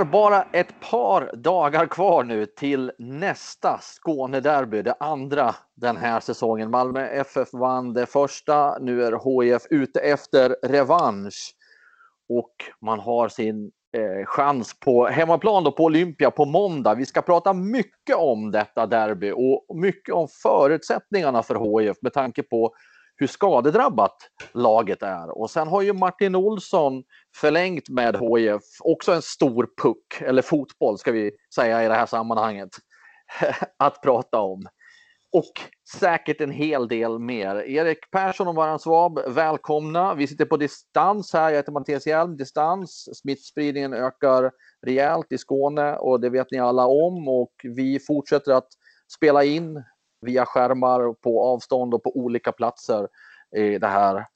Är bara ett par dagar kvar nu till nästa Skånederby, det andra den här säsongen. Malmö FF vann det första, nu är HIF ute efter revansch och man har sin eh, chans på hemmaplan då på Olympia på måndag. Vi ska prata mycket om detta derby och mycket om förutsättningarna för HIF med tanke på hur skadedrabbat laget är. Och sen har ju Martin Olsson förlängt med HIF, också en stor puck, eller fotboll ska vi säga i det här sammanhanget, att prata om. Och säkert en hel del mer. Erik Persson och Varan Svab, välkomna. Vi sitter på distans här. Jag heter Mattias Hjelm, distans. Smittspridningen ökar rejält i Skåne och det vet ni alla om. Och vi fortsätter att spela in via skärmar på avstånd och på olika platser i det här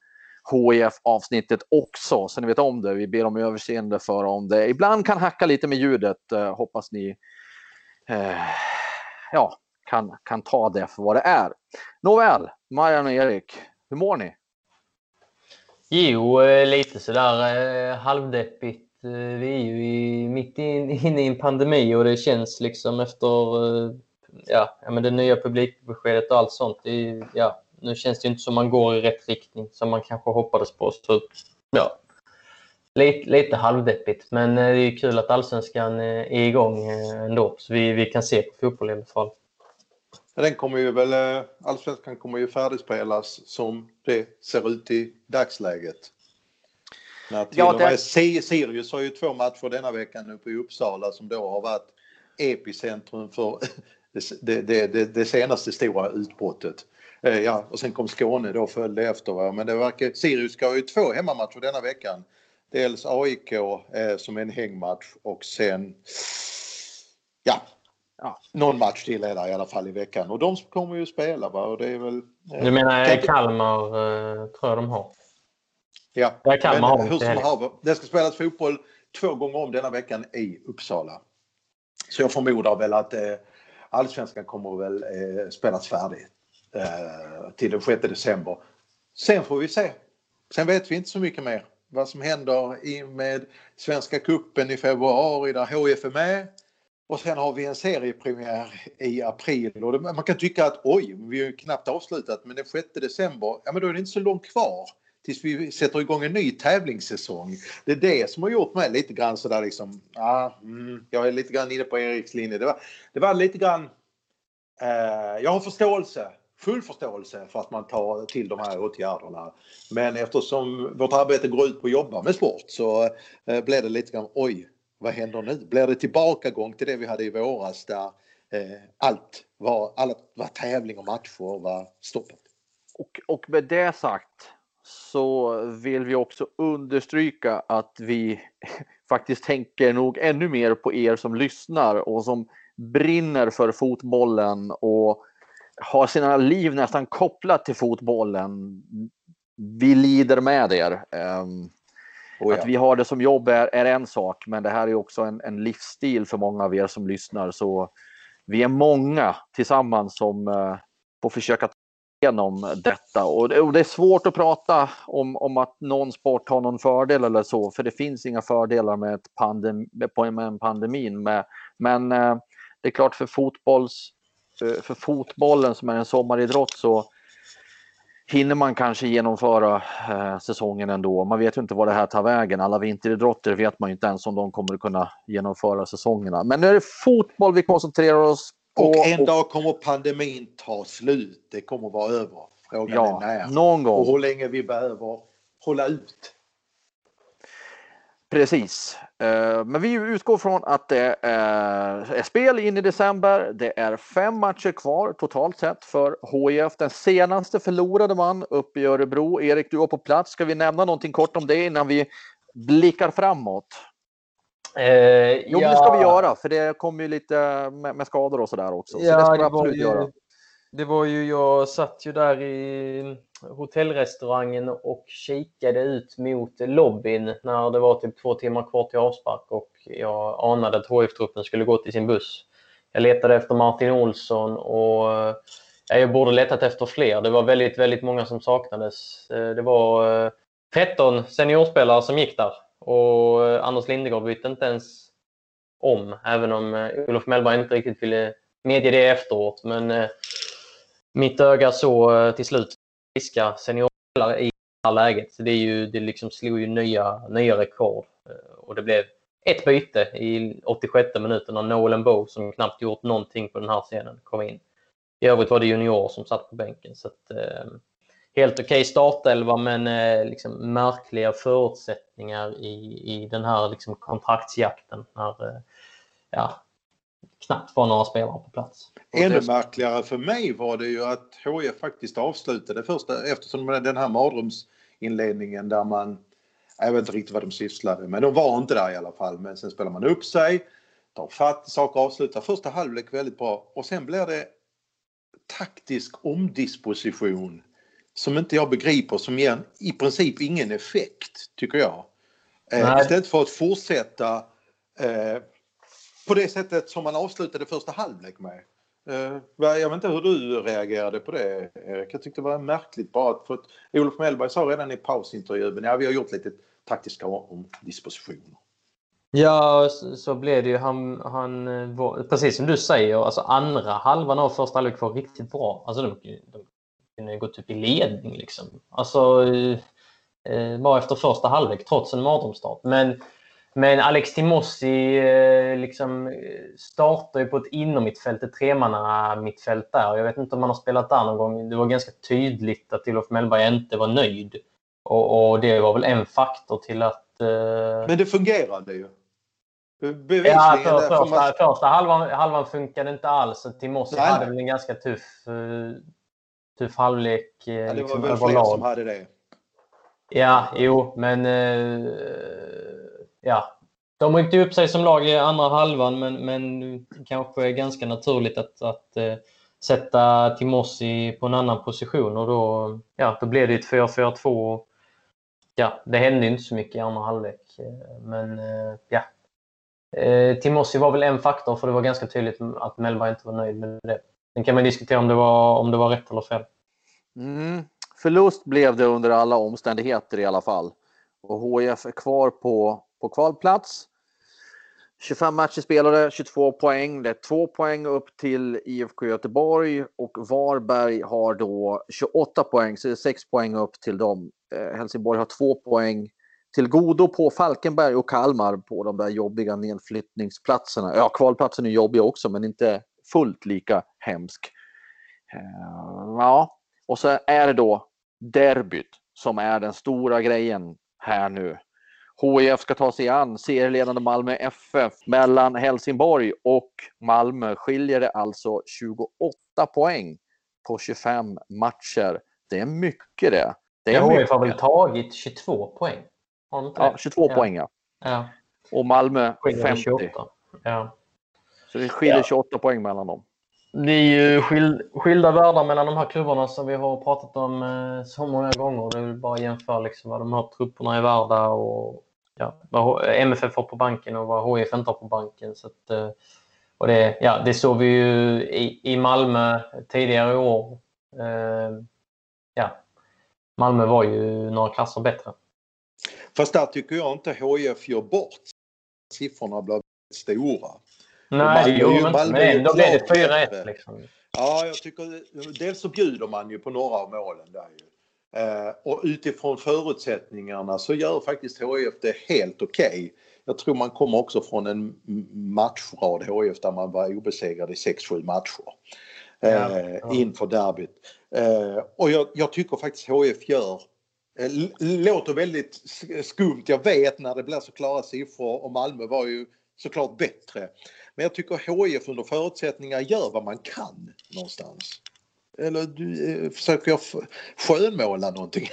HIF-avsnittet också. Så ni vet om det. Vi ber om överseende för om det ibland kan hacka lite med ljudet. Eh, hoppas ni eh, ja, kan, kan ta det för vad det är. Nåväl, Marian och Erik, hur mår ni? Jo, eh, lite sådär eh, halvdeppigt. Eh, vi är ju i, mitt inne i en pandemi och det känns liksom efter eh, ja, men det nya publikbeskedet och allt sånt. Det, ja, nu känns det inte som man går i rätt riktning som man kanske hoppades på. Så, ja, lite, lite halvdeppigt, men det är kul att allsvenskan är igång ändå. Så vi, vi kan se på fotboll i alla fall. Den kommer ju väl, allsvenskan kommer ju färdigspelas som det ser ut i dagsläget. När till ja, det... och med Sirius har ju två matcher denna veckan uppe i Uppsala som då har varit epicentrum för det, det, det, det senaste stora utbrottet. Eh, ja, och sen kom Skåne då följde efter. Va? Men det verkar, Sirius ska ha ju två hemmamatcher denna veckan. Dels AIK eh, som en hängmatch och sen ja, ja, någon match till är det i alla fall i veckan. Och de kommer ju spela. Va? Och det är väl, eh, du menar kan... Kalmar eh, tror jag de har? Ja, ja Kalmar men, hur som haver. Det ska spelas fotboll två gånger om denna veckan i Uppsala. Så jag förmodar väl att eh, allsvenskan kommer väl eh, spelas färdigt Eh, till den 6 december. Sen får vi se. Sen vet vi inte så mycket mer vad som händer i med Svenska kuppen i februari där HIF är med. Och sen har vi en seriepremiär i april och det, man kan tycka att oj, vi har ju knappt avslutat men den 6 december, ja men då är det inte så långt kvar tills vi sätter igång en ny tävlingssäsong. Det är det som har gjort mig lite grann sådär liksom, ah, mm, jag är lite grann inne på Eriks linje. Det var, det var lite grann, eh, jag har förståelse, full förståelse för att man tar till de här åtgärderna. Men eftersom vårt arbete går ut på att jobba med sport så eh, blev det lite grann, oj, vad händer nu? Blir det tillbakagång till det vi hade i våras där eh, allt var, alla var tävling och matcher var stoppat? Och, och med det sagt så vill vi också understryka att vi faktiskt tänker nog ännu mer på er som lyssnar och som brinner för fotbollen och har sina liv nästan kopplat till fotbollen. Vi lider med er. Um, oh ja. Att vi har det som jobb är, är, en sak, men det här är också en, en, livsstil för många av er som lyssnar. Så vi är många tillsammans som uh, får försöka igenom detta. Och det, och det, är svårt att prata om, om att någon sport har någon fördel eller så, för det finns inga fördelar med, ett pandem, med en pandemin. Med, men eh, det är klart för, fotbolls, för fotbollen som är en sommaridrott så hinner man kanske genomföra eh, säsongen ändå. Man vet ju inte vad det här tar vägen. Alla vinteridrotter vet man ju inte ens om de kommer att kunna genomföra säsongerna. Men nu är det fotboll vi koncentrerar oss och en dag kommer pandemin ta slut. Det kommer vara över. Frågan ja, är när. Någon gång. Och hur länge vi behöver hålla ut. Precis. Eh, men vi utgår från att det är spel in i december. Det är fem matcher kvar totalt sett för HIF. Den senaste förlorade man uppe i Örebro. Erik, du var på plats. Ska vi nämna någonting kort om det innan vi blickar framåt? Eh, jo, ja. det ska vi göra, för det kommer ju lite med, med skador och sådär också. Så ja, det ska vi absolut ju, göra. Det var ju, jag satt ju där i hotellrestaurangen och kikade ut mot lobbyn när det var typ två timmar kvar till avspark och jag anade att HF-truppen skulle gå till sin buss. Jag letade efter Martin Olsson och jag borde letat efter fler. Det var väldigt, väldigt många som saknades. Eh, det var eh, 13 seniorspelare som gick där och eh, Anders Lindegård bytte inte ens om, även om Olof Mellberg inte riktigt ville medge det efteråt. Men mitt öga såg till slut friska seniorspelare i det här läget. Så det, är ju, det liksom slog ju nya, nya rekord. Eh, och det blev ett byte i 86 minuten när Nolan Bow, som knappt gjort någonting på den här scenen, kom in. I övrigt var det junior som satt på bänken. Så att, eh, helt okej okay startelva, men eh, liksom märkliga förutsättningar i, i den här liksom kontraktsjakten. När, eh, ja, knappt var några spelare på plats. Ännu märkligare för mig var det ju att HIF faktiskt avslutade första, eftersom den här mardrömsinledningen där man, jag vet inte riktigt vad de sysslade men de var inte där i alla fall. Men sen spelar man upp sig, tar fatt saker, avslutar första halvlek väldigt bra och sen blir det taktisk omdisposition som inte jag begriper som ger i princip ingen effekt tycker jag. Eh, istället för att fortsätta eh, på det sättet som man avslutade första halvlek med. Eh, jag vet inte hur du reagerade på det Erik. Jag tyckte det var märkligt bara för att Olof Mellberg sa redan i pausintervjun ja vi har gjort lite taktiska omdispositioner. Ja, så blev det ju. Han, han eh, var, precis som du säger, alltså andra halvan av första halvlek var riktigt bra. Alltså de, de kunde gå typ i ledning liksom. Alltså eh, bara efter första halvlek trots en mardrömsstart. Men men Alex Timossi eh, liksom startar ju på ett innermittfält, ett tremanna mittfält där. Jag vet inte om man har spelat där någon gång. Det var ganska tydligt att Olof Mellberg inte var nöjd. Och, och det var väl en faktor till att... Eh... Men det fungerade ju. Ja, för, första, man... första halvan, halvan funkade inte alls. Timossi hade väl en ganska tuff, uh, tuff halvlek. Ja, det liksom, var väl fler som hade det. Ja, jo, men... Uh, ja, de ryckte upp sig som lag i andra halvan, men, men kanske är ganska naturligt att, att uh, sätta Timossi på en annan position och då, ja, då blev det ett 4-4-2. Ja, det hände inte så mycket i andra halvlek, eh, men eh, ja. Timossi var väl en faktor för det var ganska tydligt att Mellberg inte var nöjd med det. Sen kan man diskutera om det var, om det var rätt eller fel. Mm. Förlust blev det under alla omständigheter i alla fall. Och HIF är kvar på på kvalplats. 25 matcher spelade, 22 poäng. Det är två poäng upp till IFK Göteborg och Varberg har då 28 poäng, så det är 6 poäng upp till dem. Eh, Helsingborg har två poäng till godo på Falkenberg och Kalmar på de där jobbiga nedflyttningsplatserna. Ja, kvalplatsen är jobbig också, men inte fullt lika hemsk. Eh, ja, och så är det då derbyt som är den stora grejen här nu. HIF ska ta sig an serieledande Malmö FF. Mellan Helsingborg och Malmö skiljer det alltså 28 poäng på 25 matcher. Det är mycket det. det är HIF har väl tagit 22 poäng? Ja, 22 ja. poäng ja. ja. Och Malmö 50. 28. Ja. Så det skiljer ja. 28 poäng mellan dem. Det är ju skil, skilda världar mellan de här klubbarna som vi har pratat om eh, så många gånger. Det är bara att jämföra liksom vad de här trupperna är värda och ja, MFF har på banken och vad HIF inte har på banken. Så att, eh, och det, ja, det såg vi ju i, i Malmö tidigare i år. Eh, ja, Malmö var ju några klasser bättre. Fast där tycker jag inte HIF gör bort siffrorna blir stora. Nej, jo, men Malmö men då blev det 4-1 liksom. Ja, jag tycker dels så bjuder man ju på några av målen där ju. Eh, och utifrån förutsättningarna så gör faktiskt HIF det helt okej. Okay. Jag tror man kommer också från en matchrad HIF där man var obesegrad i 6-7 matcher. Eh, ja, ja. Inför derbyt. Eh, och jag, jag, tycker faktiskt HIF gör låter väldigt skumt. Jag vet när det blir så klara siffror och Malmö var ju såklart bättre. Men jag tycker HIF under förutsättningar gör vad man kan någonstans. Eller du, försöker jag skönmåla någonting?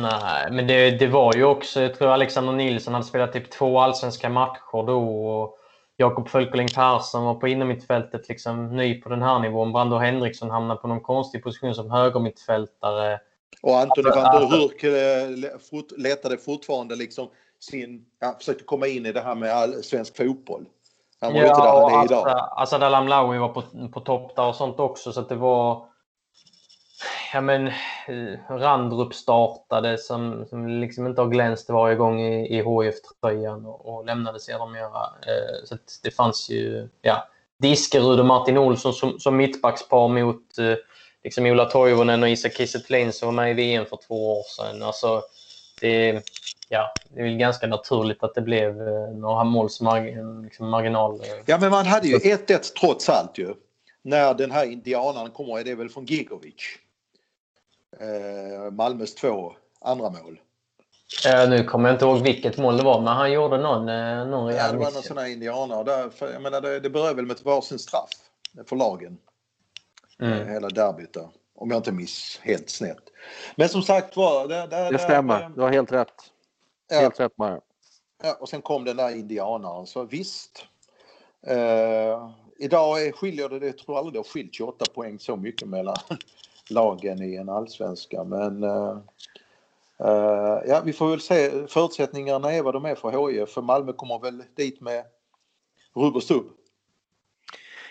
Nej, men det, det var ju också, jag tror Alexander Nilsson hade spelat typ två allsvenska matcher då. Och Jakob Fölkeling Persson var på innermittfältet, liksom ny på den här nivån. Brando Henriksson hamnade på någon konstig position som högermittfältare. Och Antoni van der alltså- Hurk eh, letade fortfarande liksom sin, ja, försökte komma in i det här med all, svensk fotboll. Han var ja, inte där han är idag. Assad Al var på, på topp där och sånt också så att det var ja, men, eh, Randrup startade som, som liksom inte har glänst varje gång i, i HIF-tröjan och, och lämnade sedermera. Eh, så det fanns ju ja, Diskerud och Martin Olsson som, som mittbackspar mot eh, liksom Ola Toivonen och Isak Kiese som var med i VM för två år sedan. Alltså, det, ja, det är väl ganska naturligt att det blev eh, några måls liksom marginal. Ja, men man hade ju 1-1 trots allt ju. När den här indianaren kommer, är det väl från Gigovic? Eh, Malmös två andra mål. Eh, nu kommer jag inte ihåg vilket mål det var, men han gjorde någon, eh, någon ja, Det var någon sån här indianare. Där, för, jag menar, det, det börjar väl med ett varsin straff för lagen. Mm. Eh, hela derbyt där. Om jag inte miss helt snett. Men som sagt var. Det, det, det stämmer, du har helt rätt. Ja. Helt rätt Maja. Ja, och sen kom den där indianaren, så visst. Eh, idag är, skiljer det, jag tror aldrig det har skilt 28 poäng så mycket mellan lagen i en allsvenska. Men uh, uh, ja, vi får väl se. Förutsättningarna är vad de är för HIF. För Malmö kommer väl dit med rubb och stubb.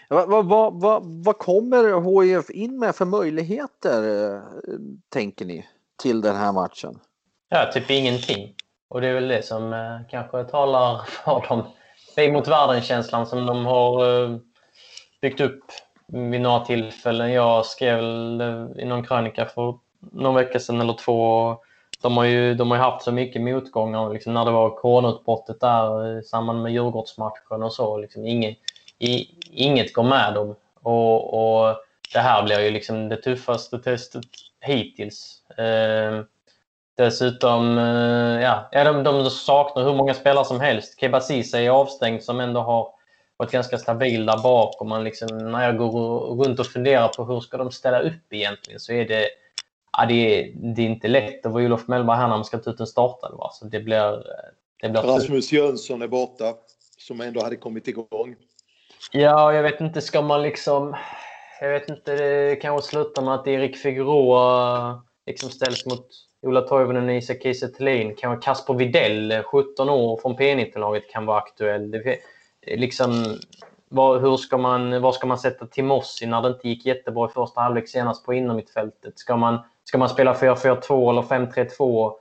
Vad, vad, vad, vad kommer HIF in med för möjligheter, tänker ni, till den här matchen? Ja, typ ingenting. Och det är väl det som eh, kanske talar för dem. Vi mot världen-känslan som de har eh, byggt upp vid några tillfällen. Jag skrev i någon krönika för någon vecka sedan eller två. De har ju, de har haft så mycket motgångar liksom när det var coronautbrottet där i samband med Djurgårdsmatchen och så. Liksom inget, i, inget går med dem. Och, och det här blir ju liksom det tuffaste testet hittills. Eh, dessutom, eh, ja, de, de saknar hur många spelare som helst. Keba är avstängd som ändå har varit ganska stabil där bak. Och man liksom, när jag går runt och funderar på hur ska de ställa upp egentligen så är det, ja, det, är, det är inte lätt att vara Olof Mellberg här när man ska ta ut en startelva. Så det blir, det blir Rasmus Jönsson är borta, som ändå hade kommit igång. Ja, jag vet inte, ska man liksom... Jag vet inte, det kanske slutar med att Erik Figueroa liksom ställs mot Ola Toivonen och Isak Kiese Thelin. Kanske Kasper Videll, 17 år från P19-laget, kan vara aktuell. Det, liksom, var, hur ska man, var ska man sätta Timossi när det inte gick jättebra i första halvlek senast på innermittfältet? Ska man, ska man spela 4-4-2 eller 5-3-2?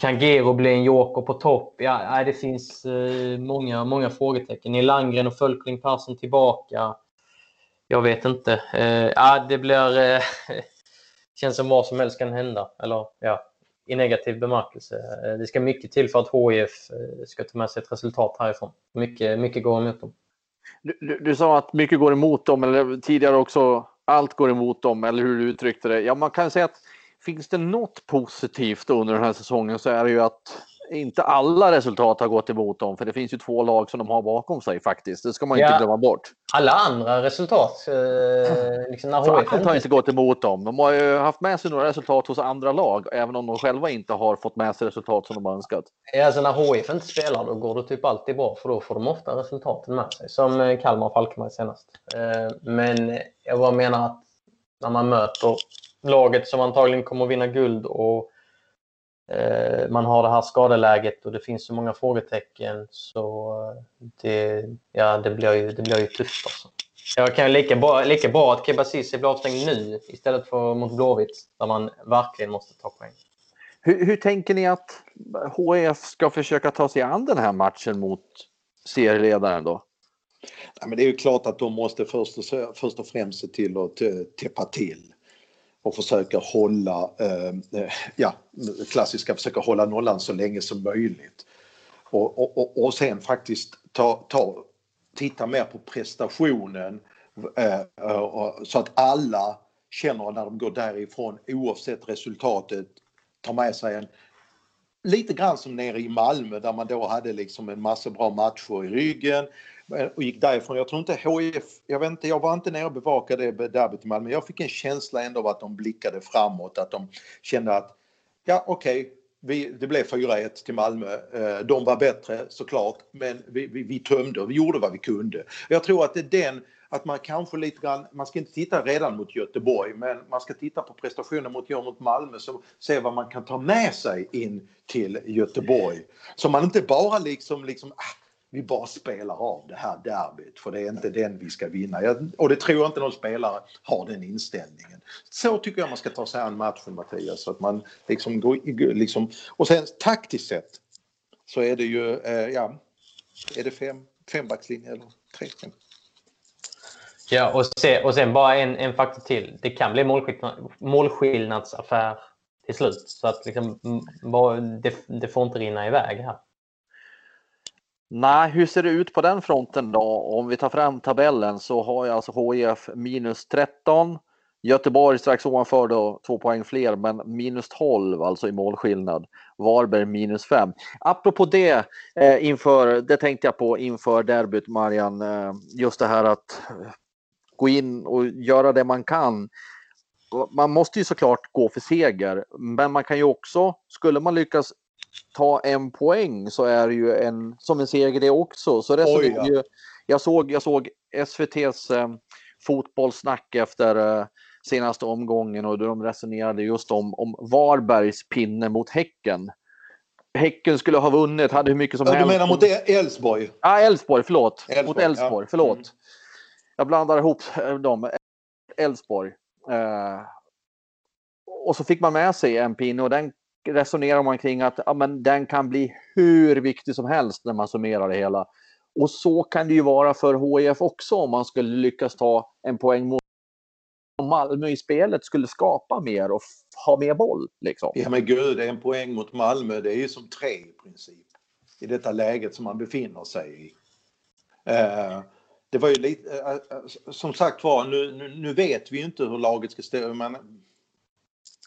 Kan Gero bli en joker på topp? Ja, det finns eh, många, många frågetecken. Är Landgren och Fölkling Persson tillbaka? Jag vet inte. Eh, ja, det blir... Eh, Känns som vad som helst kan hända. Eller ja, i negativ bemärkelse. Eh, det ska mycket till för att HIF eh, ska ta med sig ett resultat härifrån. Mycket, mycket går emot dem. Du, du, du, sa att mycket går emot dem, eller tidigare också allt går emot dem, eller hur du uttryckte det. Ja, man kan säga att finns det något positivt under den här säsongen så är det ju att inte alla resultat har gått emot dem, för det finns ju två lag som de har bakom sig faktiskt. Det ska man ja, inte glömma bort. Alla andra resultat. Eh, liksom Facket har inte gått emot dem. De har ju haft med sig några resultat hos andra lag, även om de själva inte har fått med sig resultat som de har önskat. Ja, alltså när HIF inte spelar, då går det typ alltid bra, för då får de ofta resultaten med sig. Som eh, Kalmar och Falkenberg senast. Eh, men jag bara menar att när man möter laget som antagligen kommer att vinna guld och man har det här skadeläget och det finns så många frågetecken så det, ja, det, blir, ju, det blir ju tufft. Alltså. Jag kan lika bra, lika bra att Kebasisi blir avstängd nu istället för mot Blåvitt där man verkligen måste ta poäng. Hur, hur tänker ni att HF ska försöka ta sig an den här matchen mot serieledaren då? Ja, men det är ju klart att de måste först och, först och främst se till att täppa till och försöker hålla, eh, ja, klassiska försöker hålla nollan så länge som möjligt. Och, och, och sen faktiskt ta, ta, titta mer på prestationen eh, så att alla känner när de går därifrån oavsett resultatet tar med sig en lite grann som nere i Malmö där man då hade liksom en massa bra matcher i ryggen Eh, och gick därifrån. Jag tror inte HIF, jag vet inte, jag var inte nere och bevakade det derbyt i Malmö. Jag fick en känsla ändå av att de blickade framåt, att de kände att ja okej, okay, vi, det blev 4-1 till Malmö. Eh, de var bättre såklart, men vi, vi, vi tömde och vi gjorde vad vi kunde. Jag tror att det är den, att man kanske lite grann, man ska inte titta redan mot Göteborg, men man ska titta på prestationen mot, mot Malmö och se vad man kan ta med sig in till Göteborg. Så man inte bara liksom, liksom ah, vi bara spelar av det här derbyt för det är inte den vi ska vinna. Jag, och det tror jag inte någon spelare har den inställningen. Så tycker jag man ska ta sig an matchen Mattias. Så att man liksom går, liksom, och sen taktiskt sett så är det ju, eh, ja, är det fem, fembackslinje eller tre? Fem? Ja, och, se, och sen bara en, en faktor till. Det kan bli målskillnad, målskillnadsaffär till slut. Så att liksom, det, det får inte rinna iväg här. Nej, hur ser det ut på den fronten då? Om vi tar fram tabellen så har jag alltså HIF minus 13. Göteborg strax ovanför då, två poäng fler, men minus 12 alltså i målskillnad. Varberg minus 5. Apropå det, eh, inför, det tänkte jag på inför derbyt Marian, eh, just det här att gå in och göra det man kan. Man måste ju såklart gå för seger, men man kan ju också, skulle man lyckas ta en poäng så är det ju en, som en seger det också. Så det Oj, ja. ju, jag, såg, jag såg SVTs eh, fotbollssnack efter eh, senaste omgången och de resonerade just om, om Varbergs pinne mot Häcken. Häcken skulle ha vunnit, hade hur mycket som ja, helst. Du menar mot Elfsborg? Ja, ah, Elfsborg, förlåt. Älvsborg, mot Elfsborg, ja. förlåt. Mm. Jag blandar ihop eh, dem. Elfsborg. Eh, och så fick man med sig en pinne och den resonerar man kring att ja, men den kan bli hur viktig som helst när man summerar det hela. Och så kan det ju vara för HIF också om man skulle lyckas ta en poäng mot Malmö i spelet skulle skapa mer och ha mer boll. Liksom. Ja men gud, en poäng mot Malmö det är ju som tre i princip. I detta läget som man befinner sig i. Eh, det var ju lite, eh, eh som sagt var, nu, nu, nu, vet vi ju inte hur laget ska ställa Man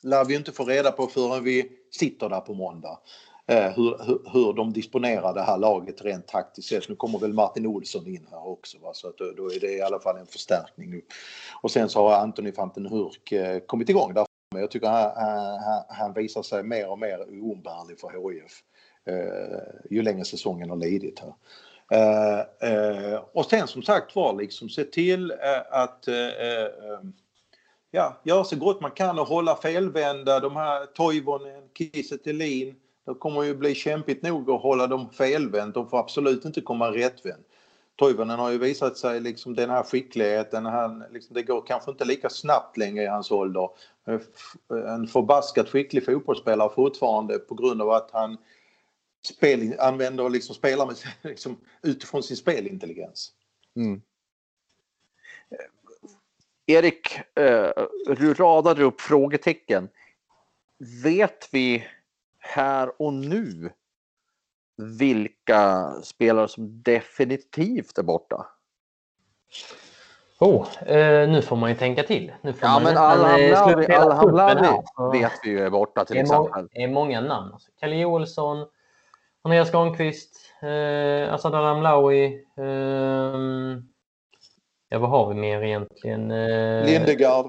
lär vi inte få reda på förrän vi sitter där på måndag. Eh, hur, hur, hur, de disponerar det här laget rent taktiskt sett. Nu kommer väl Martin Olsson in här också va? så att då, då är det i alla fall en förstärkning nu. Och sen så har Anthony van Hurk eh, kommit igång där. Men jag tycker han, han, han, visar sig mer och mer oumbärlig för HIF eh, ju längre säsongen har lidit här. Eh, eh, och sen som sagt var liksom se till eh, att eh, eh, ja, göra så gott man kan och hålla felvända de här Toivonen, Kiese Thelin. Det kommer ju bli kämpigt nog att hålla dem felvänt. De får absolut inte komma rättvänd. Toivonen har ju visat sig liksom den här skickligheten. Han, liksom, det går kanske inte lika snabbt längre i hans ålder. En förbaskat skicklig fotbollsspelare fortfarande på grund av att han spel, använder och liksom spelar med, liksom, utifrån sin spelintelligens. Mm. Erik, eh, du radade upp frågetecken. Vet vi här och nu vilka spelare som definitivt är borta? Oh, eh, nu får man ju tänka till. Nu får ja, man men Alhamlawi vet vi ju är borta till det är exempel. Det är många namn. Alltså, Kalle Joelsson, Andreas Granqvist, eh, Asad Alhamlawi, eh, Ja, vad har vi mer egentligen? Eh, Lindegard.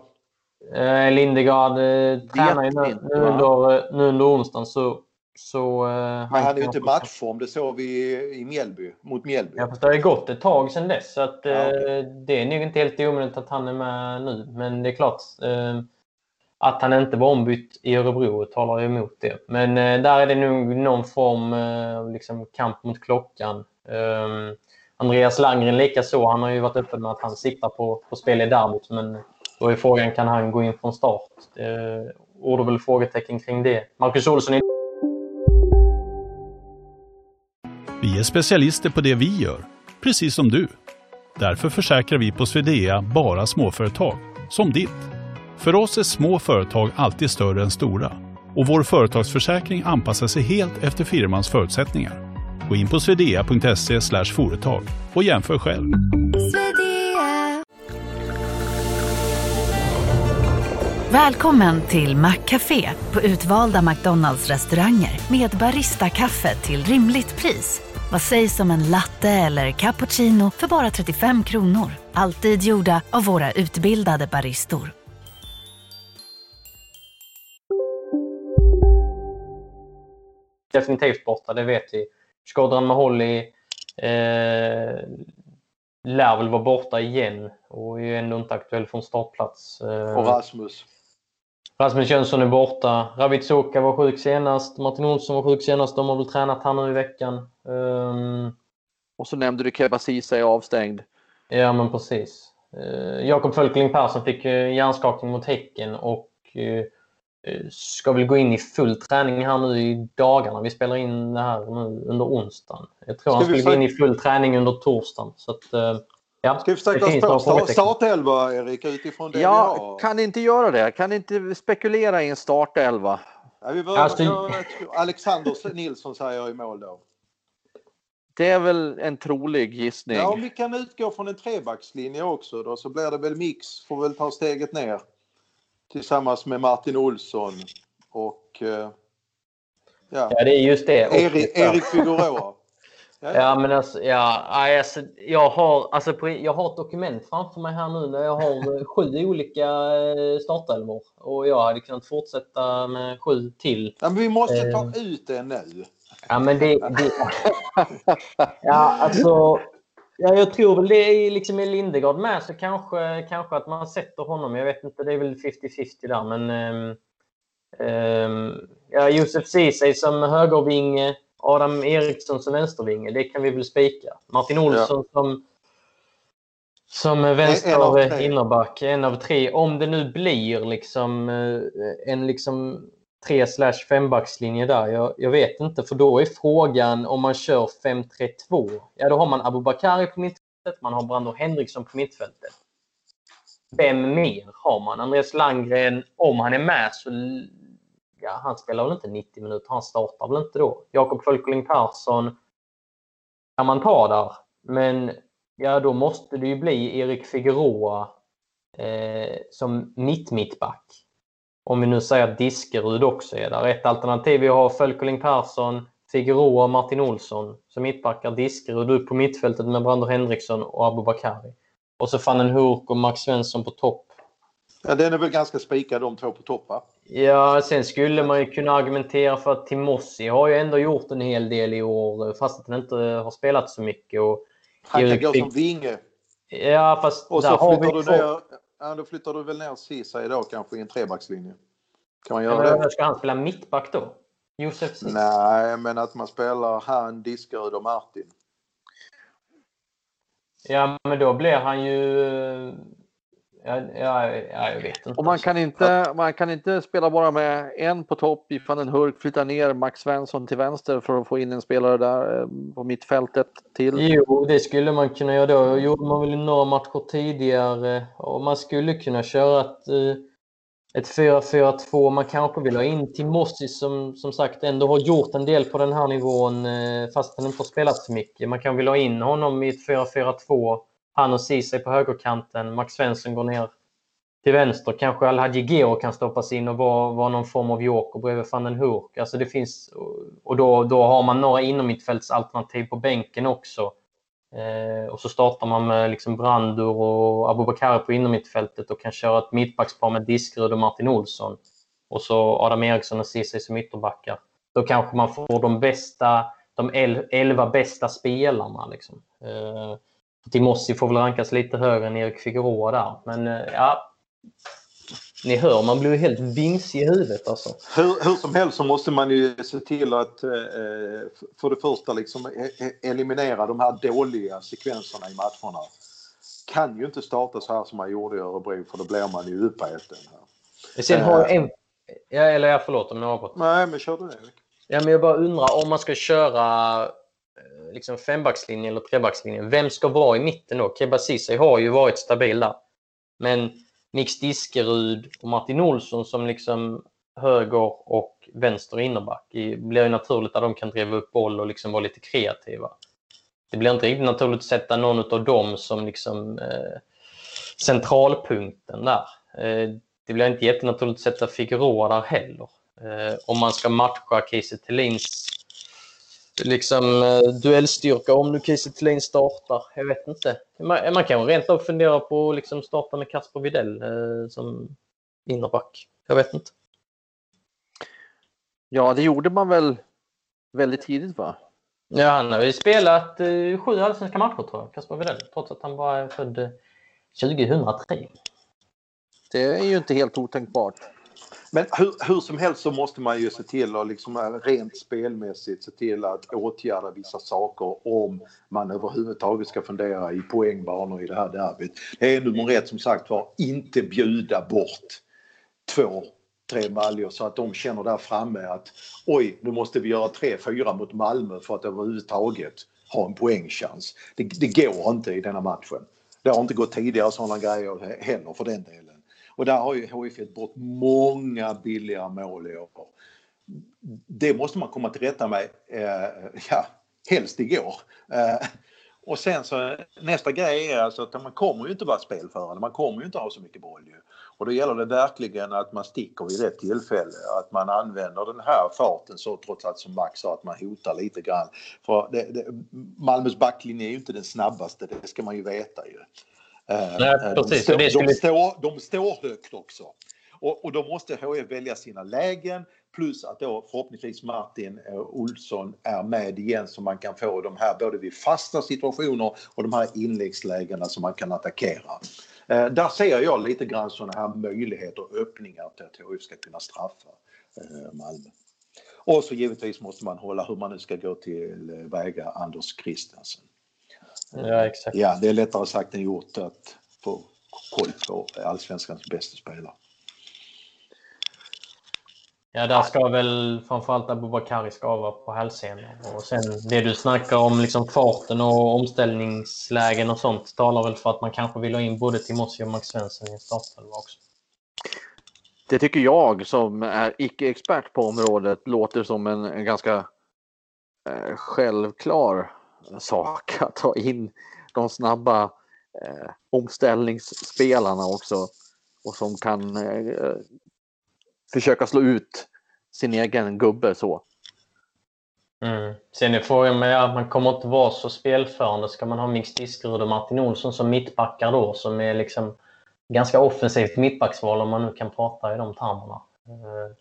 Eh, Lindegard eh, tränar ju nu, nu, under, eh, nu under onsdagen så så, eh, Men han är ju inte matchform, det såg vi i Mjällby, mot Mjällby. Ja, fast det har ju gått ett tag sedan dess så att, ja, okay. eh, det är nog inte helt omöjligt att han är med nu. Men det är klart, eh, att han inte var ombytt i Örebro talar ju emot det. Men eh, där är det nog någon form av liksom, kamp mot klockan. Andreas Landgren likaså. Han har ju varit öppen med att han siktar på, på spel i derbyt. Men då är frågan, kan han gå in från start? Det råder väl frågetecken kring det. Marcus Olsson är... Vi är specialister på det vi gör, precis som du. Därför försäkrar vi på Swedea bara småföretag, som ditt. För oss är små företag alltid större än stora och vår företagsförsäkring anpassar sig helt efter firmans förutsättningar. Gå in på swedea.se företag och jämför själv. Välkommen till Maccafé på utvalda McDonalds restauranger med Baristakaffe till rimligt pris. Vad sägs om en latte eller cappuccino för bara 35 kronor? Alltid gjorda av våra utbildade baristor. Definitivt borta, det vet vi. Skådran Maholi eh, lär väl vara borta igen och är ändå inte aktuell från startplats. Eh, och Rasmus? Rasmus Jönsson är borta. Ravid Soka var sjuk senast. Martin Olsson var sjuk senast. De har väl tränat här nu i veckan. Um... Och så nämnde du Keba Ceesay avstängd. Ja, men precis. Uh, Jakob Fölkling Persson fick uh, hjärnskakning mot Häcken och uh, ska väl gå in i full träning här nu i dagarna. Vi spelar in det här nu under onsdagen. Jag tror ska han skulle gå in i full träning under torsdagen. Så att, Ja, Ska vi försöka spå startelva, Erik, utifrån det ja, vi har? kan inte göra det. Kan inte spekulera i en startelva. Ja, vi börjar, alltså... Alexander Nilsson säger jag i mål då. Det är väl en trolig gissning. Ja, om vi kan utgå från en trebackslinje också då så blir det väl mix, får väl ta steget ner. Tillsammans med Martin Olsson och... Eh, ja. ja, det är just det. Erik, Erik Figueroa. Ja, men alltså, ja, alltså, jag, har, alltså jag har ett dokument framför mig här nu där jag har eh, sju olika eh, startelvor och jag hade kunnat fortsätta med sju till. Ja, men vi måste ta ut det nu. Ja, men det... det ja, alltså... Ja, jag tror väl det är liksom i Lindegard med så kanske, kanske att man sätter honom. Jag vet inte, det är väl 50-50 där, men... Um, um, ja, Josef Ceesay som högervinge Adam Eriksson som vänstervinge, det kan vi väl spika. Martin Olsson ja. som, som vänster en innerback, en av tre. Om det nu blir liksom eh, en liksom 3 fembackslinje där. Jag, jag, vet inte, för då är frågan om man kör 5-3-2. Ja, då har man Abubakari på mittfältet, man har Brando Henriksson på mittfältet. Vem mer har man? Andreas Landgren, om han är med så ja, han spelar väl inte 90 minuter, han startar väl inte då. Jakob Fölkeling Persson kan man ta där, men ja, då måste det ju bli Erik Figueroa eh, som mitt-mittback. Om vi nu säger att Diskerud också är där. Ett alternativ är att ha Fölkling Persson, Figueroa och Martin Olsson som mittbackar. Diskerud upp på mittfältet med Brander Henriksson och Abubakari. Och så Fannen Hurk och Max Svensson på topp. Ja, den är väl ganska spikad de två på topp va? Ja, sen skulle man ju kunna argumentera för att Timossi har ju ändå gjort en hel del i år fast att han inte har spelat så mycket. Och han kan gå som vinge. Ja, fast och så flyttar du ner, ja, då flyttar du väl ner Ceesay då kanske i en trebackslinje. Kan man göra det? Ska han spela mittback då? Josef Ceesay? Nej, men att man spelar han, Diskerud och Martin. Ja, men då blir han ju Ja, ja, ja, jag vet inte. Och man kan inte, man kan inte spela bara med en på topp i van den Hurk, flytta ner Max Svensson till vänster för att få in en spelare där eh, på mittfältet till. Jo, det skulle man kunna göra då. gjorde man väl några matcher tidigare och man skulle kunna köra ett, eh, ett 4-4-2. Man kanske vill ha in Timossi som som sagt ändå har gjort en del på den här nivån eh, fast han inte har spelat så mycket. Man kan vilja ha in honom i ett 4-4-2 han och Ceesay på högerkanten. Max Svensson går ner till vänster. Kanske Alhaji Geo kan stoppas in och vara, vara någon form av joker bredvid van den Hurk. Alltså det finns, och då, då har man några inomhittfältsalternativ på bänken också. Eh, och så startar man med liksom Brandur och Abubakari på innermittfältet och kan köra ett mittbackspar med Diskrud och Martin Olsson. Och så Adam Eriksson och Ceesay som ytterbackar. Då kanske man får de bästa, de elva bästa spelarna. Liksom. Eh, Timossi får väl rankas lite högre än Erik Figueroa där. Men eh, ja, ni hör, man blir ju helt vings i huvudet alltså. Hur, hur som helst så måste man ju se till att eh, för det första liksom e, e, eliminera de här dåliga sekvenserna i matcherna. Kan ju inte starta så här som man gjorde i Örebro för då blir man ju uppäten. Sen har jag en... Ja, eller jag förlåt om jag avbröt. Nej, men kör du det. Ja, men jag bara undrar om man ska köra Eh, liksom fembackslinjen eller trebackslinjen. Vem ska vara i mitten då? Keba Ceesay har ju varit stabil där. Men Nix Diskerud och Martin Olsson som liksom höger och vänster innerback det blir ju naturligt att de kan driva upp boll och liksom vara lite kreativa. Det blir inte riktigt naturligt att sätta någon av dem som liksom eh, centralpunkten där. Eh, det blir inte jättenaturligt att sätta Figueroa där heller. Eh, om man ska matcha Kiese Thelins liksom, eh, duellstyrka om nu Kiese Thelin startar. Jag vet inte. Man, man kan rent av fundera på att liksom starta med Kasper Widell eh, som innerback. Jag vet inte. Ja, det gjorde man väl väldigt tidigt va? Ja, han har ju spelat eh, sju allsvenska matcher tror jag, Kasper Widell, trots att han bara är född 2003. Det är ju inte helt otänkbart. Men hur, hur, som helst så måste man ju se till att liksom rent spelmässigt se till att åtgärda vissa saker om man överhuvudtaget ska fundera i poängbanor i det här derbyt. Det är nummer ett som sagt var, inte bjuda bort två, tre Malmö så att de känner där framme att oj, nu måste vi göra tre, fyra mot Malmö för att överhuvudtaget ha en poängchans. Det, det går inte i denna matchen. Det har inte gått tidigare sådana grejer heller för den delen. Och där har ju HIF gett bort många billiga mål i år. Det måste man komma till rätta med, eh, ja, helst igår. Eh, och sen så nästa grej är alltså att man kommer ju inte vara spelförande, man kommer ju inte ha så mycket boll ju. Och då gäller det verkligen att man sticker vid rätt tillfälle, att man använder den här farten så trots allt som Max sa, att man hotar lite grann. För det, det, Malmös backlinje är ju inte den snabbaste, det ska man ju veta ju. Eh, Nej, eh, precis. De, står, de, står, de står högt också. Och, och då måste HIF välja sina lägen plus att då förhoppningsvis Martin eh, Olsson är med igen så man kan få de här både vid fasta situationer och de här inläggslägena som man kan attackera. Eh, där ser jag lite grann sådana här möjligheter och öppningar till att HIF ska kunna straffa eh, Malmö. Och så givetvis måste man hålla hur man nu ska gå till väga Anders Christensen. Ja, exakt. Ja, det är lättare sagt än gjort att få koll på allsvenskans bästa spelare. Ja, där ska väl framförallt Abubakari skava på hälsenan. Och sen det du snackar om, liksom farten och omställningslägen och sånt, talar väl för att man kanske vill ha in både Timossi och Max Svensson i en startelva också. Det tycker jag som är icke-expert på området låter som en, en ganska eh, självklar sak att ta in de snabba eh, omställningsspelarna också och som kan eh, försöka slå ut sin egen gubbe så. Mm. Sen är frågan med att man kommer inte vara så spelförande. Ska man ha Mix Diskerud och Martin Olsson som mittbackar då som är liksom ganska offensivt mittbacksval om man nu kan prata i de termerna. Eh,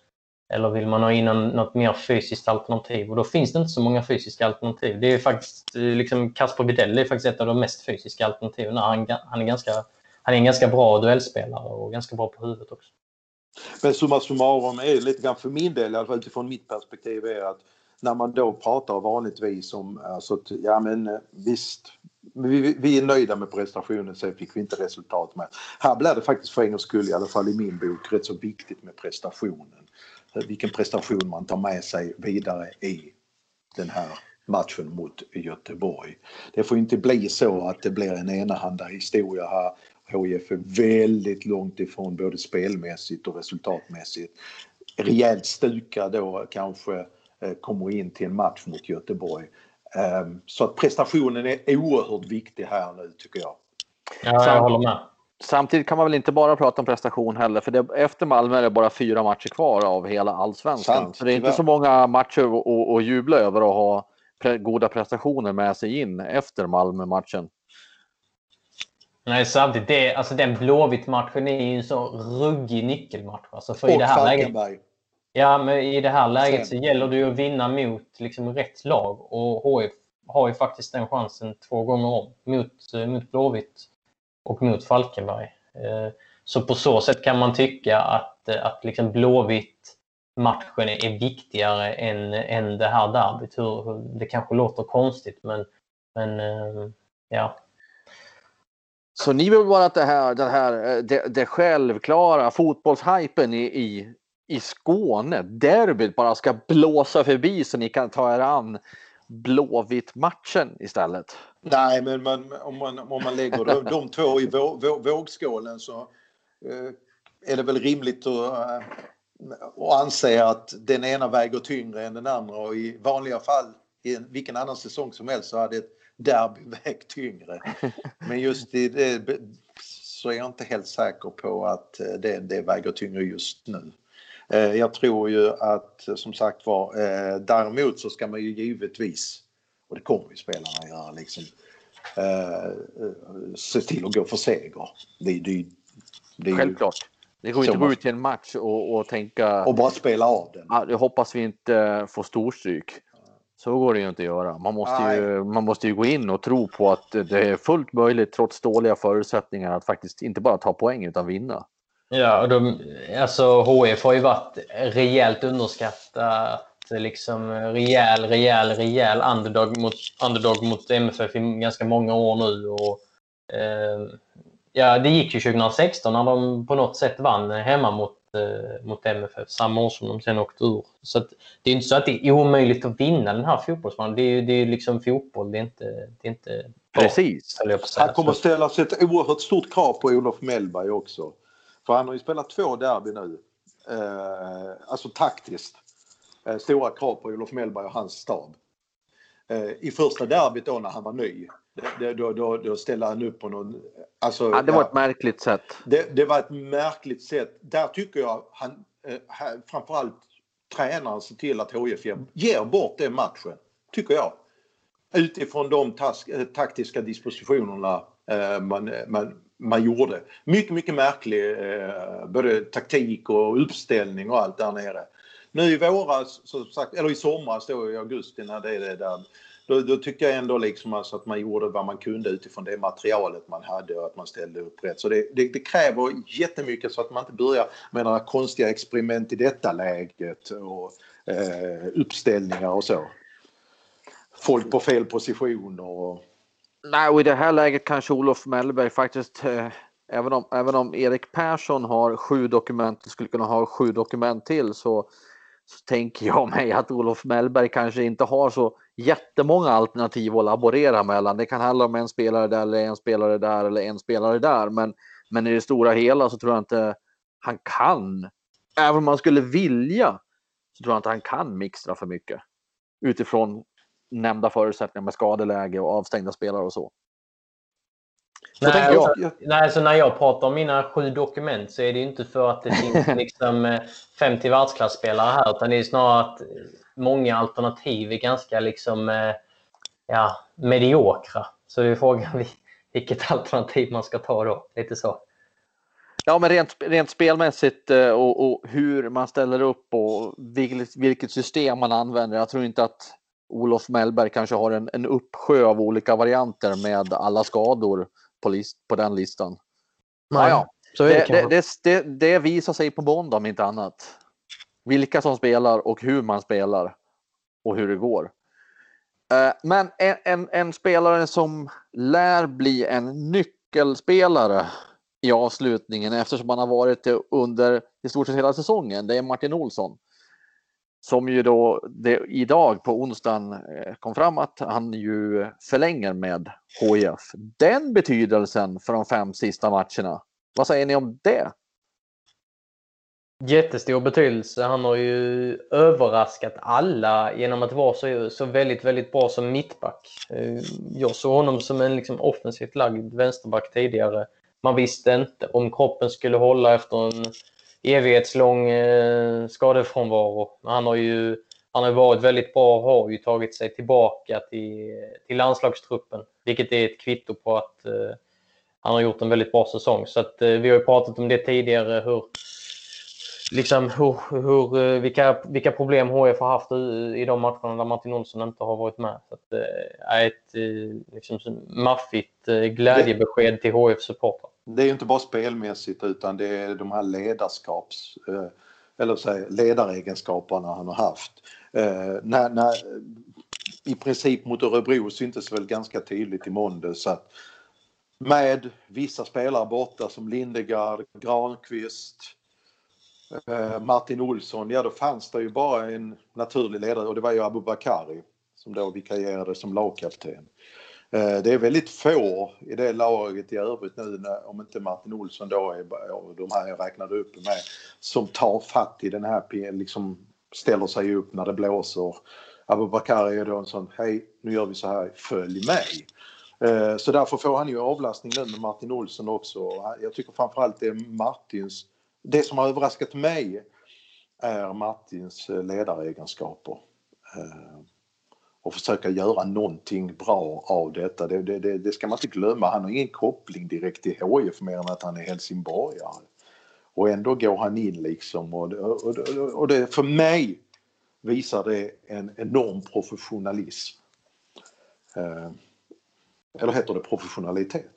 eller vill man ha in en, något mer fysiskt alternativ? Och då finns det inte så många fysiska alternativ. Det är faktiskt eh, liksom Kasper Widell är faktiskt ett av de mest fysiska alternativen. Han, han, är ganska, han är en ganska bra duellspelare och ganska bra på huvudet också. Men summa summarum är lite grann för min del, i alla fall utifrån mitt perspektiv, är att när man då pratar vanligtvis om alltså, ja men eh, visst, vi, vi, är nöjda med prestationen, sen fick vi inte resultat med. Här blir det faktiskt för en gångs skull, i alla fall i min bok, rätt så viktigt med prestationen Eh, vilken prestation man tar med sig vidare i den här matchen mot Göteborg. Det får inte bli så att det blir en enahanda historia här. HIF är väldigt långt ifrån både spelmässigt och resultatmässigt. Rejält stuka då kanske eh, kommer in till en match mot Göteborg. Ehm, så att prestationen är oerhört viktig här nu tycker jag. Ja, jag håller med. Samtidigt kan man väl inte bara prata om prestation heller, för det, efter Malmö är det bara fyra matcher kvar av hela allsvenskan. så det är inte så många matcher att jubla över och ha pre goda prestationer med sig in efter Malmö-matchen. Nej, samtidigt, det, alltså den Blåvitt-matchen är ju en så ruggig nyckelmatch. Alltså för och i det här läget, Ja, men i det här läget så gäller det ju att vinna mot liksom, rätt lag och HIF har ju faktiskt den chansen två gånger om mot, mot Blåvitt och mot Falkenberg. Eh, så på så sätt kan man tycka att, eh, att liksom Blåvitt matchen är viktigare än, än det här derbyt. Det kanske låter konstigt men, men eh, ja. Så ni vill bara att det här, det, här, det, det självklara fotbollshypen i, i, i Skåne, derbyt, bara ska blåsa förbi så ni kan ta er an Blåvitt-matchen istället? Nej, men man, om, man, om man lägger de, de två i vå, vå, vågskålen så eh, är det väl rimligt att, eh, att anse att den ena väger tyngre än den andra och i vanliga fall i en, vilken annan säsong som helst så hade ett derby vägt tyngre. Men just i det så är jag inte helt säker på att eh, det, det väger tyngre just nu. Eh, jag tror ju att som sagt var däremot så ska man ju givetvis och det kommer ju spelarna göra liksom se till att gå för seger. Det, det, det Självklart. Det går inte att gå ut till en match och, och tänka... Och bara spela av den. Ja, jag hoppas vi inte får storstryk. Så går det ju inte att göra. Man måste, ju, man måste ju gå in och tro på att det är fullt möjligt trots dåliga förutsättningar att faktiskt inte bara ta poäng utan vinna. Ja, och de, alltså HF har ju varit rejält underskattat. Liksom rejäl, rejäl, rejäl underdog mot, underdog mot MFF i ganska många år nu. Och, eh, ja, det gick ju 2016 när de på något sätt vann hemma mot eh, mot MFF samma år som de sen åkte ur. Så det är inte så att det är omöjligt att vinna den här fotbollsmatchen. Det är ju det är liksom fotboll, det är inte... Det är inte Precis. Han kommer ställas ett oerhört stort krav på Olof Mellberg också. För han har ju spelat två derby nu. Eh, alltså taktiskt. Eh, stora krav på Olof Mellberg och hans stab. Eh, I första derbyt då när han var ny det, då, då, då ställde han upp på någon... Alltså, ja, det var ja, ett märkligt sätt. Det, det, var ett märkligt sätt. Där tycker jag han, eh, framförallt tränaren ser till att HIF ger bort den matchen. Tycker jag. Utifrån de task, eh, taktiska dispositionerna eh, man, man, man gjorde. Mycket, mycket märklig eh, både taktik och uppställning och allt där nere. Nu i våras, så sagt, eller i somras då i augusti när det är det där då, då tycker jag ändå liksom alltså att man gjorde vad man kunde utifrån det materialet man hade och att man ställde upp rätt. Så det, det, det kräver jättemycket så att man inte börjar med några konstiga experiment i detta läget och eh, uppställningar och så. Folk på fel positioner. Och... Nej, och i det här läget kanske Olof Mellberg faktiskt eh, Även om, även om Erik Persson har sju dokument och skulle kunna ha sju dokument till så, så tänker jag mig att Olof Mellberg kanske inte har så jättemånga alternativ att laborera mellan. Det kan handla om en spelare där eller en spelare där eller en spelare där. Men, men i det stora hela så tror jag inte han kan. Även om man skulle vilja så tror jag inte han kan mixtra för mycket. Utifrån nämnda förutsättningar med skadeläge och avstängda spelare och så. Så nej, jag. Alltså, nej, så när jag pratar om mina sju dokument så är det inte för att det finns liksom 50 eh, världsklasspelare här utan det är snarare att många alternativ är ganska liksom, eh, ja, mediokra. Så det är frågan vilket alternativ man ska ta då. Lite så. Ja, men rent, rent spelmässigt eh, och, och, hur man ställer upp och vilket, vilket, system man använder. Jag tror inte att Olof Mellberg kanske har en, en uppsjö av olika varianter med alla skador på, list, på den listan. Nej, ja, ja. Det, det, det, det, det visar sig på måndag om inte annat vilka som spelar och hur man spelar och hur det går. Eh, men en, en, en, spelare som lär bli en nyckelspelare i avslutningen eftersom han har varit det under i stort sett hela säsongen, det är Martin Olsson. Som ju då det, idag på onsdagen eh, kom fram att han ju förlänger med HIF. Den betydelsen för de fem sista matcherna, vad säger ni om det? Jättestor betydelse. Han har ju överraskat alla genom att vara så, så väldigt, väldigt bra som mittback. Eh, jag såg honom som en liksom offensivt lagd vänsterback tidigare. Man visste inte om kroppen skulle hålla efter en evighetslång eh, skadefrånvaro. Han har ju han har varit väldigt bra och har ju tagit sig tillbaka till, till landslagstruppen, vilket är ett kvitto på att eh, han har gjort en väldigt bra säsong. Så att, eh, vi har ju pratat om det tidigare, hur liksom hur, hur, eh, vilka, vilka problem HF har haft i de matcherna där Martin Olsson inte har varit med. Så att, äh, ett eh, liksom, maffigt eh, glädjebesked till HF-supportrar. Det är inte bara spelmässigt utan det är de här ledarskaps eller säga, ledaregenskaperna han har haft. När, när, I princip mot Örebro syntes det väl ganska tydligt i måndags att med vissa spelare borta som Lindegard, Granqvist, Eh, Martin Olsson, ja då fanns det ju bara en naturlig ledare och det var ju Abubakari som då vikarierade som lagkapten. Eh, det är väldigt få i det laget i övrigt nu om inte Martin Olsson då är de här jag räknade upp med som tar fatt i den här liksom ställer sig upp när det blåser. Abubakari är då en sån hej nu gör vi så här följ mig. Eh, så därför får han ju avlastning nu med Martin Olsson också. Jag tycker framförallt det är Martins, det som har överraskat mig är Martins eh, ledaregenskaper. Eh, och försöka göra någonting bra av detta. Det, det, det, ska man inte glömma. Han har ingen koppling direkt till HIF mer än att han är helsingborgare. Och ändå går han in liksom och, och, och det, för mig visar det en enorm professionalism. Eh, eller heter det professionalitet?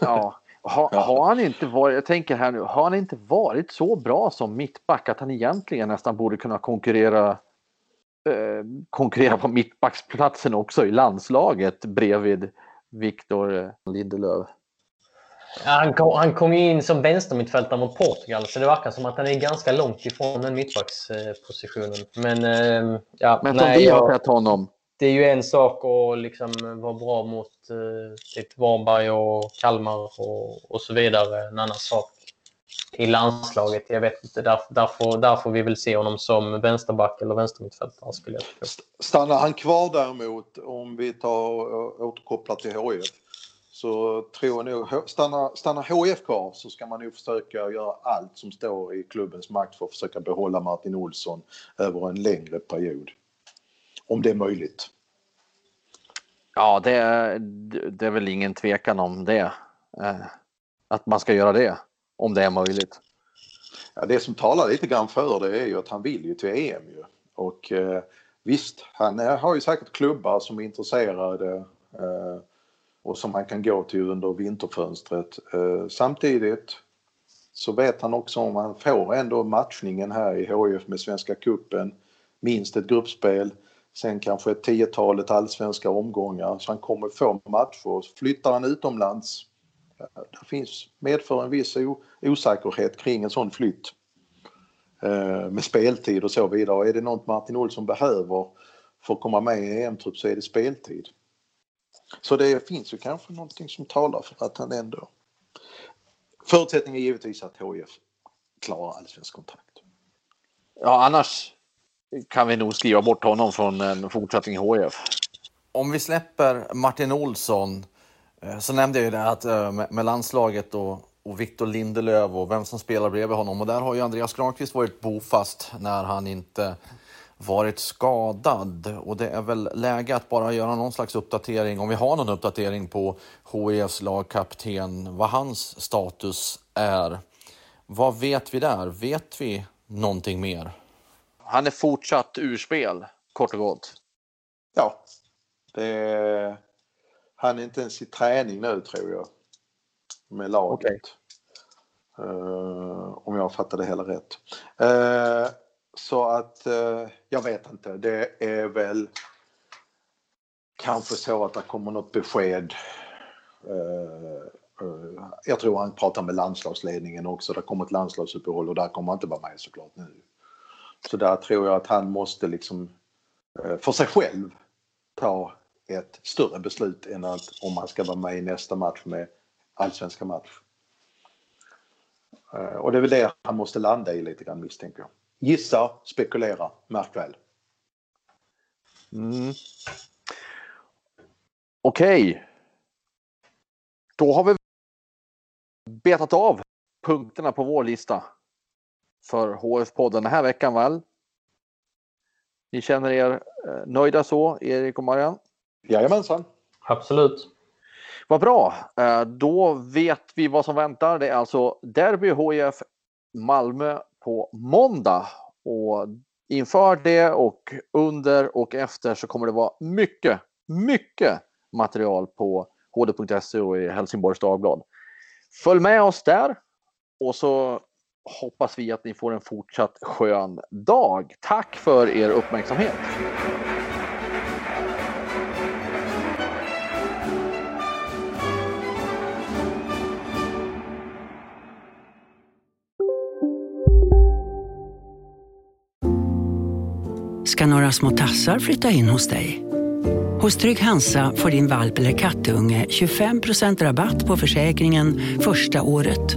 Ja, ha, har han inte varit, jag tänker här nu, har han inte varit så bra som mittback att han egentligen nästan borde kunna konkurrera eh, konkurrera på mittbacksplatsen också i landslaget bredvid Victor Lindelöf? Han kom, han kom in som vänstermittfältare mot Portugal, så det verkar som att han är ganska långt ifrån den mittbackspositionen. Men, eh, ja, Men som vi har sett honom. Det är ju en sak att liksom vara bra mot eh, Eh, typ Varberg och Kalmar och, och så vidare. En annan sak i landslaget. Jag vet inte, där, där, får, där får vi väl se honom som vänsterback eller vänstermittfältare skulle jag tro. Stannar han kvar däremot, om vi tar och återkopplar till HIF, så tror jag nog, stannar, stannar HIF kvar så ska man nog försöka göra allt som står i klubbens makt för att försöka behålla Martin Olsson över en längre period. Om det är möjligt. Ja, det är, det är väl ingen tvekan om det. Eh, att man ska göra det, om det är möjligt. Ja, det som talar lite grann för det är ju att han vill ju till EM ju. Och eh, visst, han eh, har ju säkert klubbar som är intresserade eh, och som han kan gå till under vinterfönstret. Eh, samtidigt så vet han också om han får ändå matchningen här i HIF med Svenska Kuppen minst ett gruppspel, sen kanske ett tiotalet allsvenska omgångar så han kommer få matcher. Flyttar han utomlands, det finns, medför en viss osäkerhet kring en sån flytt eh, med speltid och så vidare. Är det något Martin Olsson behöver för att komma med i EM-trupp så är det speltid. Så det finns ju kanske någonting som talar för att han ändå... Förutsättningen är givetvis att HIF klarar allsvensk kontrakt. Ja, annars kan vi nog skriva bort honom från en fortsättning i HIF. Om vi släpper Martin Olsson eh, så nämnde jag ju det att eh, med landslaget och, och Victor Lindelöf och vem som spelar bredvid honom. Och där har ju Andreas Granqvist varit bofast när han inte varit skadad och det är väl läge att bara göra någon slags uppdatering, om vi har någon uppdatering på HIFs lagkapten, vad hans status är. Vad vet vi där? Vet vi någonting mer? Han är fortsatt urspel, kort och gott. Ja. Det han är inte ens i träning nu tror jag. Med laget. Okay. Uh, eh, om jag fattar det hela rätt. Uh, så att uh, jag vet inte. Det är väl kanske så att det kommer något besked. Jag tror han pratar med landslagsledningen också. Det kommer ett landslagsuppehåll och där kommer han inte vara med såklart nu. Så där tror jag att han måste liksom eh, för sig själv ta ett större beslut än att om han ska vara med i nästa match med allsvenska match. Eh, och det är väl det han måste landa i lite grann misstänker jag. Gissa, spekulera, märk väl. Mm. Okej. Okay. Då har vi betat av punkterna på vår lista för HF-podden den här veckan väl? Ni känner er eh, nöjda så, Erik och Marianne? Jajamensan. Absolut. Vad bra. Eh, då vet vi vad som väntar. Det är alltså Derby HIF Malmö på måndag. Och inför det och under och efter så kommer det vara mycket, mycket material på hd.se och i Helsingborgs Dagblad. Följ med oss där och så hoppas vi att ni får en fortsatt skön dag. Tack för er uppmärksamhet. Ska några små tassar flytta in hos dig? Hos Trygg Hansa får din valp eller kattunge 25 rabatt på försäkringen första året.